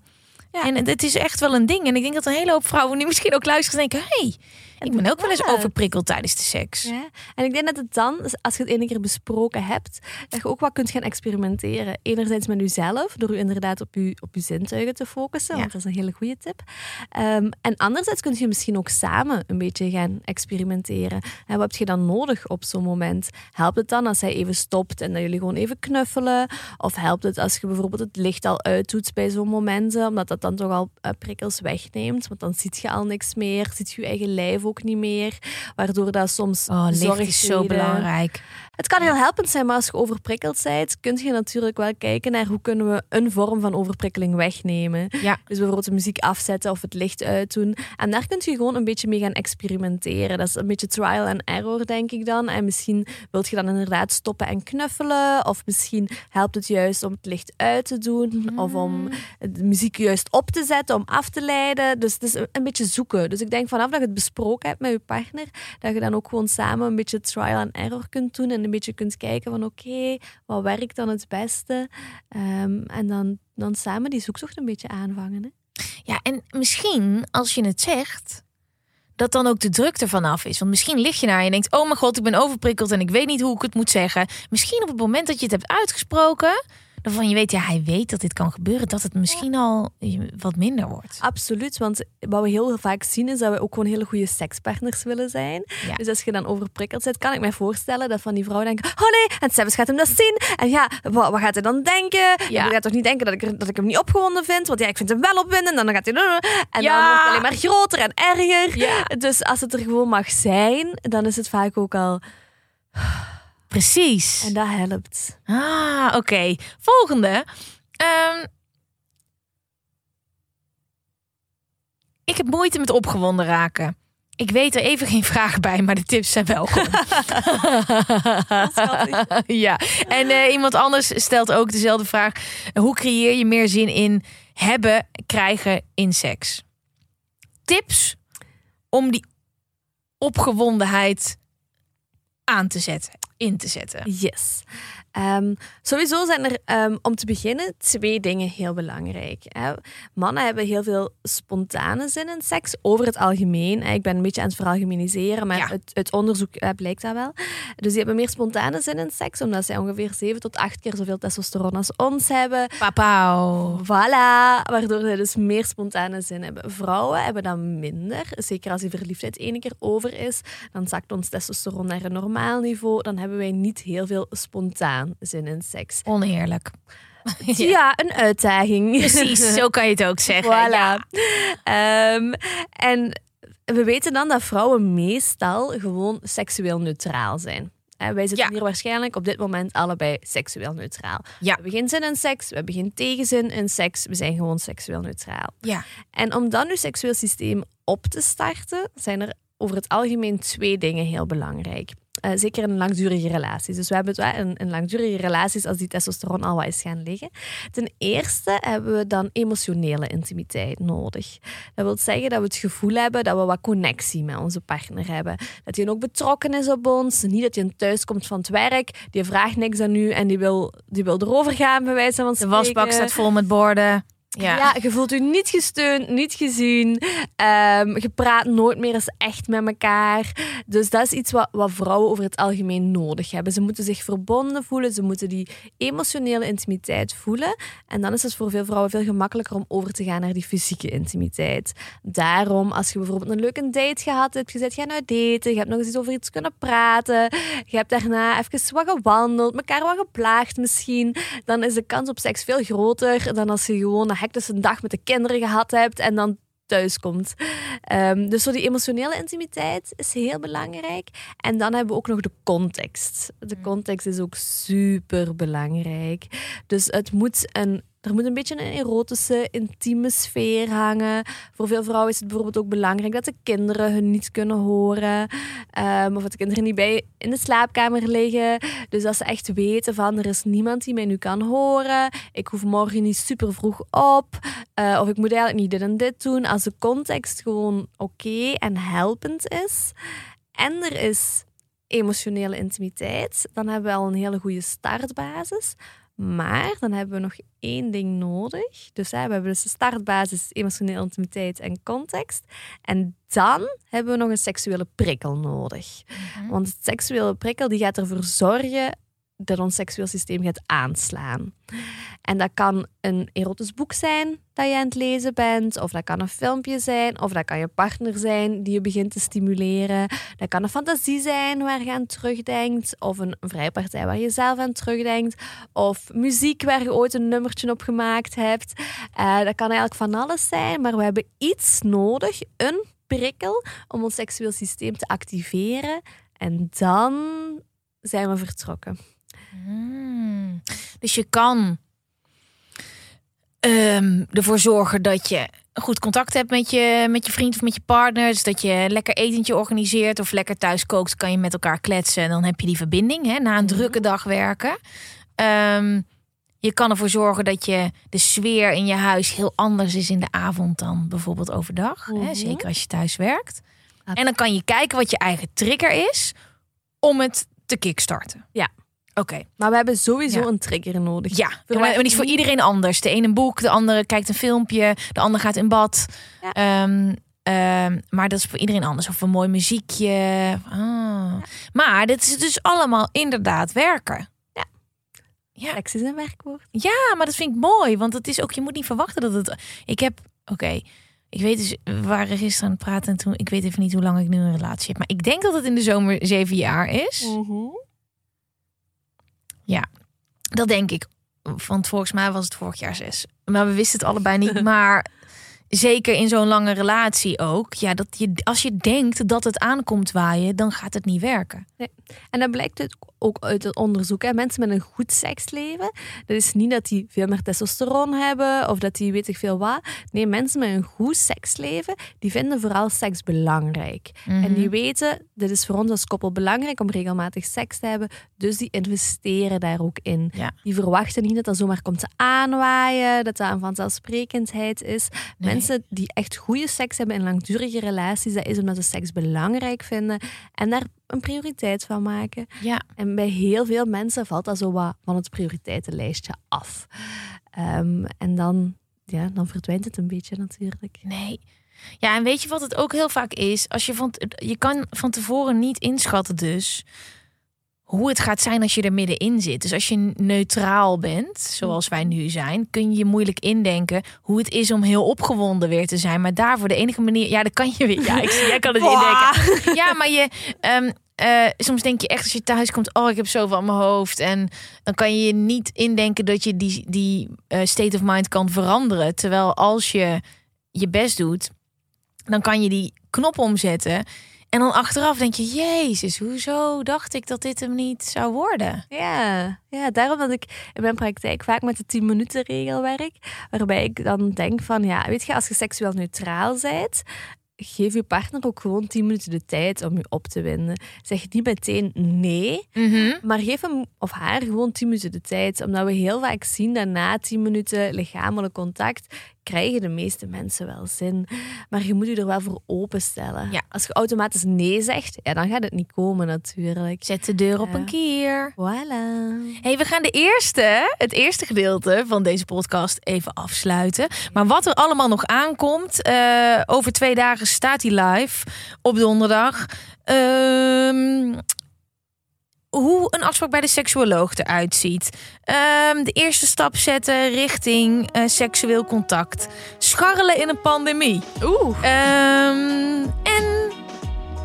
Ja. En het is echt wel een ding. En ik denk dat een hele hoop vrouwen nu misschien ook luisteren en denken: hey, ik ben ook wel eens overprikkeld tijdens de seks. Ja. En ik denk dat het dan, als je het ene keer besproken hebt, dat je ook wat kunt gaan experimenteren. Enerzijds met jezelf, door je inderdaad op je, op je zintuigen te focussen, Ja. want dat is een hele goede tip. Ehm, en anderzijds kun je misschien ook samen een beetje gaan experimenteren. En wat heb je dan nodig op zo'n moment? Helpt het dan als hij even stopt en dat jullie gewoon even knuffelen? Of helpt het als je bijvoorbeeld het licht al uitdoet bij zo'n momenten, omdat dat dan toch al eh, prikkels wegneemt? Want dan ziet je al niks meer, ziet je je eigen lijf ook niet meer, waardoor dat soms Oh, licht is zo belangrijk. Het kan heel helpend zijn, maar als je overprikkeld bent, kun je natuurlijk wel kijken naar hoe kunnen we een vorm van overprikkeling wegnemen. Ja. Dus bijvoorbeeld de muziek afzetten of het licht uitdoen. En daar kun je gewoon een beetje mee gaan experimenteren. Dat is een beetje trial and error, denk ik dan. En misschien wilt je dan inderdaad stoppen en knuffelen. Of misschien helpt het juist om het licht uit te doen. Of om de muziek juist op te zetten, om af te leiden. Dus het is een- beetje zoeken. Dus ik denk vanaf dat je het besproken hebt met je partner, dat je dan ook gewoon samen een beetje trial and error kunt doen. En beetje kunt kijken van oké, wat werkt dan het beste? Ehm, en dan, dan samen die zoektocht een beetje aanvangen. Hè? Ja, en misschien als je het zegt, dat dan ook de druk ervan af is. Want misschien lig je daar en je denkt: Oh mijn god, ik ben overprikkeld en ik weet niet hoe ik het moet zeggen. Misschien op het moment dat je het hebt uitgesproken, waarvan je weet, ja, hij weet dat dit kan gebeuren, dat het misschien al wat minder wordt. Absoluut, want wat we heel vaak zien is dat we ook gewoon hele goede sekspartners willen zijn. Ja. Dus als je dan overprikkeld bent, kan ik mij voorstellen dat van die vrouwen denken: Oh nee, en Sebas gaat hem dat zien. En ja, wat, wat gaat hij dan denken? Ja. Hij gaat toch niet denken dat ik, er- dat ik hem niet opgewonden vind? Want ja, ik vind hem wel opwindend. En dan gaat hij. En Ja. dan wordt het alleen maar groter en erger. Ja. Dus als het er gewoon mag zijn, dan is het vaak ook al. Precies. En dat helpt. Ah, oké. Volgende. Ehm, ik heb moeite met opgewonden raken. Ik weet er even geen vragen bij, maar de tips zijn welkom. *laughs* ja, en eh, iemand anders stelt ook dezelfde vraag. Hoe creëer je meer zin in hebben, krijgen in seks? Tips om die opgewondenheid aan te zetten, in te zetten. Yes. Ehm, sowieso zijn er ehm, om te beginnen twee dingen heel belangrijk. Hè. Mannen hebben heel veel spontane zin in seks, over het algemeen. Ik ben een beetje aan het veralgemeniseren, maar Ja. het, het onderzoek eh, blijkt dat wel. Dus die hebben meer spontane zin in seks, omdat zij ongeveer 7 tot 8 keer zoveel testosteron als ons hebben. Papau. Voilà, waardoor zij dus meer spontane zin hebben. Vrouwen hebben dat minder. Zeker als die verliefdheid ene keer over is, dan zakt ons testosteron naar een normaal niveau. Dan hebben wij niet heel veel spontaan zin in seks. Oneerlijk. *laughs* Ja, een uitdaging. Precies, zo kan je het ook zeggen. Voilà. Ja. Ehm, en we weten dan dat vrouwen meestal gewoon seksueel neutraal zijn. Wij zitten Ja. hier waarschijnlijk op dit moment allebei seksueel neutraal. Ja. We hebben geen zin in seks, we hebben geen tegenzin in seks, we zijn gewoon seksueel neutraal. Ja. En om dan uw seksueel systeem op te starten, zijn er over het algemeen twee dingen heel belangrijk. Eh, zeker in langdurige relaties. Dus we hebben het wel in, in langdurige relaties als die testosteron al wat is gaan liggen. Ten eerste hebben we dan emotionele intimiteit nodig. Dat wil zeggen dat we het gevoel hebben dat we wat connectie met onze partner hebben. Dat hij ook betrokken is op ons. Niet dat hij thuis komt van het werk, die vraagt niks aan u en die wil, die wil erover gaan, bij wijze van De spreken. wasbak staat vol met borden. Ja. Je voelt u niet gesteund, niet gezien. Ehm, je praat nooit meer eens echt met elkaar. Dus dat is iets wat, wat vrouwen over het algemeen nodig hebben. Ze moeten zich verbonden voelen, ze moeten die emotionele intimiteit voelen. En dan is het voor veel vrouwen veel gemakkelijker om over te gaan naar die fysieke intimiteit. Daarom, als je bijvoorbeeld een leuke date gehad hebt, je bent gaan uit daten, je hebt nog eens over iets kunnen praten, je hebt daarna even wat gewandeld, elkaar wat geplaagd misschien, dan is de kans op seks veel groter dan als je gewoon hectische dag met de kinderen gehad hebt en dan thuis komt. Ehm, dus zo die emotionele intimiteit is heel belangrijk. En dan hebben we ook nog de context. De Mm. context is ook super belangrijk. Dus het moet een er moet een beetje een erotische, intieme sfeer hangen. Voor veel vrouwen is het bijvoorbeeld ook belangrijk dat de kinderen hun niet kunnen horen. Ehm, of dat de kinderen niet bij in de slaapkamer liggen. Dus dat ze echt weten van er is niemand die mij nu kan horen. Ik hoef morgen niet super vroeg op. Eh, of ik moet eigenlijk niet dit en dit doen. Als de context gewoon oké en helpend is. En er is emotionele intimiteit. Dan hebben we al een hele goede startbasis. Maar dan hebben we nog één ding nodig. Dus hè, we hebben dus de startbasis, emotionele intimiteit en context. En dan hebben we nog een seksuele prikkel nodig. Want het seksuele prikkel die gaat ervoor zorgen dat ons seksueel systeem gaat aanslaan. En dat kan een erotisch boek zijn dat je aan het lezen bent, of dat kan een filmpje zijn, of dat kan je partner zijn die je begint te stimuleren. Dat kan een fantasie zijn waar je aan terugdenkt, of een vrijpartij waar je zelf aan terugdenkt, of muziek waar je ooit een nummertje op gemaakt hebt. Eh, dat kan eigenlijk van alles zijn, maar we hebben iets nodig, een prikkel, om ons seksueel systeem te activeren. En dan zijn we vertrokken. Hmm. Dus je kan ehm, ervoor zorgen dat je goed contact hebt met je, met je vriend of met je partner. Dus dat je lekker etentje organiseert of lekker thuis kookt. Kan je met elkaar kletsen en dan heb je die verbinding hè, na een drukke dag werken. Ehm, je kan ervoor zorgen dat je de sfeer in je huis heel anders is in de avond dan bijvoorbeeld overdag. Hè, Mhm. zeker als je thuis werkt. En dan kan je kijken wat je eigen trigger is om het te kickstarten. Ja. Oké. Maar we hebben sowieso Ja. een trigger nodig. Ja, Voor maar is voor iedereen anders. De ene een boek, de andere kijkt een filmpje, de ander gaat in bad. Ja. Ehm, ehm, maar dat is voor iedereen anders. Of een mooi muziekje. Ah. Maar dit is dus allemaal inderdaad werken. Seks is een werkwoord. Ja, maar dat vind ik mooi. Want het is ook, je moet niet verwachten dat het. Ik heb, oké. ik weet dus, we waren gisteren aan het praten en toen, ik weet even niet hoe lang ik nu een relatie heb. Maar ik denk dat het in de zomer zeven jaar is. Dat denk ik. Want volgens mij was het vorig jaar zes. Maar we wisten het allebei niet. *laughs* Maar zeker in zo'n lange relatie ook. Ja, dat je, als je denkt dat het aankomt waaien, dan gaat het niet werken. En dat blijkt uit- ook uit het onderzoek. Hè. Mensen met een goed seksleven, dat is niet dat die veel meer testosteron hebben of dat die weet ik veel wat. Nee, mensen met een goed seksleven, die vinden vooral seks belangrijk. En die weten, dit is voor ons als koppel belangrijk om regelmatig seks te hebben. Dus die investeren daar ook in. Ja. Die verwachten niet dat dat zomaar komt te aanwaaien, dat dat een vanzelfsprekendheid is. Nee. Mensen die echt goede seks hebben in langdurige relaties, dat is omdat ze seks belangrijk vinden en daar een prioriteit van maken. Ja. En bij heel veel mensen valt dat zo wat van het prioriteitenlijstje af. Ehm, en dan, ja, dan verdwijnt het een beetje natuurlijk. Nee. Ja, en weet je wat het ook heel vaak is? Als je, van, je kan van tevoren niet inschatten dus hoe het gaat zijn als je er middenin zit. Dus als je neutraal bent, zoals wij nu zijn, kun je moeilijk indenken hoe het is om heel opgewonden weer te zijn. Maar daarvoor de enige manier, ja, dat kan je weer. Ja, ik zie, jij kan het *laughs* indenken. Ja, maar je, ehm, eh, soms denk je echt als je thuis komt, oh, ik heb zoveel aan mijn hoofd. En dan kan je niet indenken dat je die, die eh, state of mind kan veranderen. Terwijl als je je best doet, dan kan je die knop omzetten. En dan achteraf denk je, jezus, hoezo dacht ik dat dit hem niet zou worden? Ja, ja, daarom dat ik in mijn praktijk vaak met de 10 minuten regel werk. Waarbij ik dan denk van, ja, weet je, als je seksueel neutraal bent, geef je partner ook gewoon 10 minuten de tijd om je op te winden. Zeg niet meteen nee, maar geef hem of haar gewoon 10 minuten de tijd. Omdat we heel vaak zien dat na 10 minuten lichamelijk contact krijgen de meeste mensen wel zin. Maar je moet je er wel voor openstellen. Ja. Als je automatisch nee zegt, ja, dan gaat het niet komen natuurlijk. Zet de deur op Ja. een kier. Voilà. Hey, we gaan de eerste, het eerste gedeelte van deze podcast even afsluiten. Maar wat er allemaal nog aankomt, eh, over twee dagen staat hij live op donderdag. Ehm, hoe een afspraak bij de seksuoloog eruit ziet. Ehm, de eerste stap zetten richting eh, seksueel contact. Scharrelen in een pandemie. Oeh. Ehm, en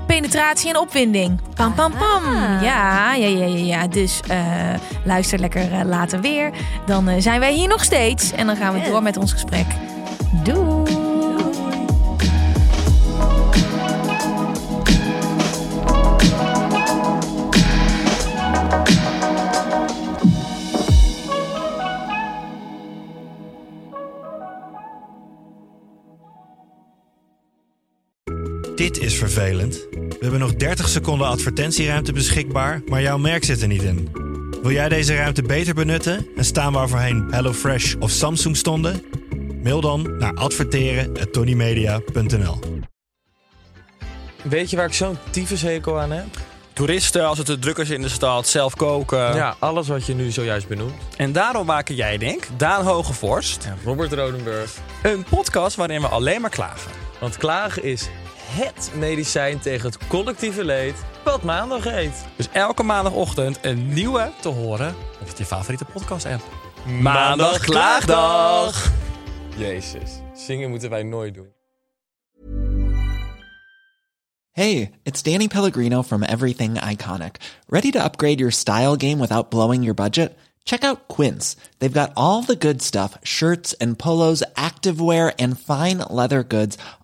penetratie en opwinding. Pam, pam, pam. Ah. Ja, ja, ja, ja, ja. Dus eh, luister lekker eh, later weer. Dan zijn wij hier nog steeds. En dan gaan we door met ons gesprek. Doei. Dit is vervelend. We hebben nog 30 seconden advertentieruimte beschikbaar, maar jouw merk zit er niet in. Wil jij deze ruimte beter benutten en staan waar voorheen HelloFresh of Samsung stonden? Mail dan naar adverteren@tonymedia.nl. Weet je waar ik zo'n tyfushekel aan heb? Toeristen, als het te druk is in de stad, zelf koken. Ja, alles wat je nu zojuist benoemt. En daarom maken jij, denk Daan Hogevorst, Ja, Robert Rodenburg. een podcast waarin we alleen maar klagen. Want klagen is HET medicijn tegen het collectieve leed wat maandag heet. Dus elke maandagochtend een nieuwe te horen op je favoriete podcast-app. Maandag Klaagdag! Jezus, zingen moeten wij nooit doen. Hey, it's Danny Pellegrino from Everything Iconic. Ready to upgrade your style game without blowing your budget? Check out Quince. They've got all the good stuff shirts and polos, activewear, and fine leather goods,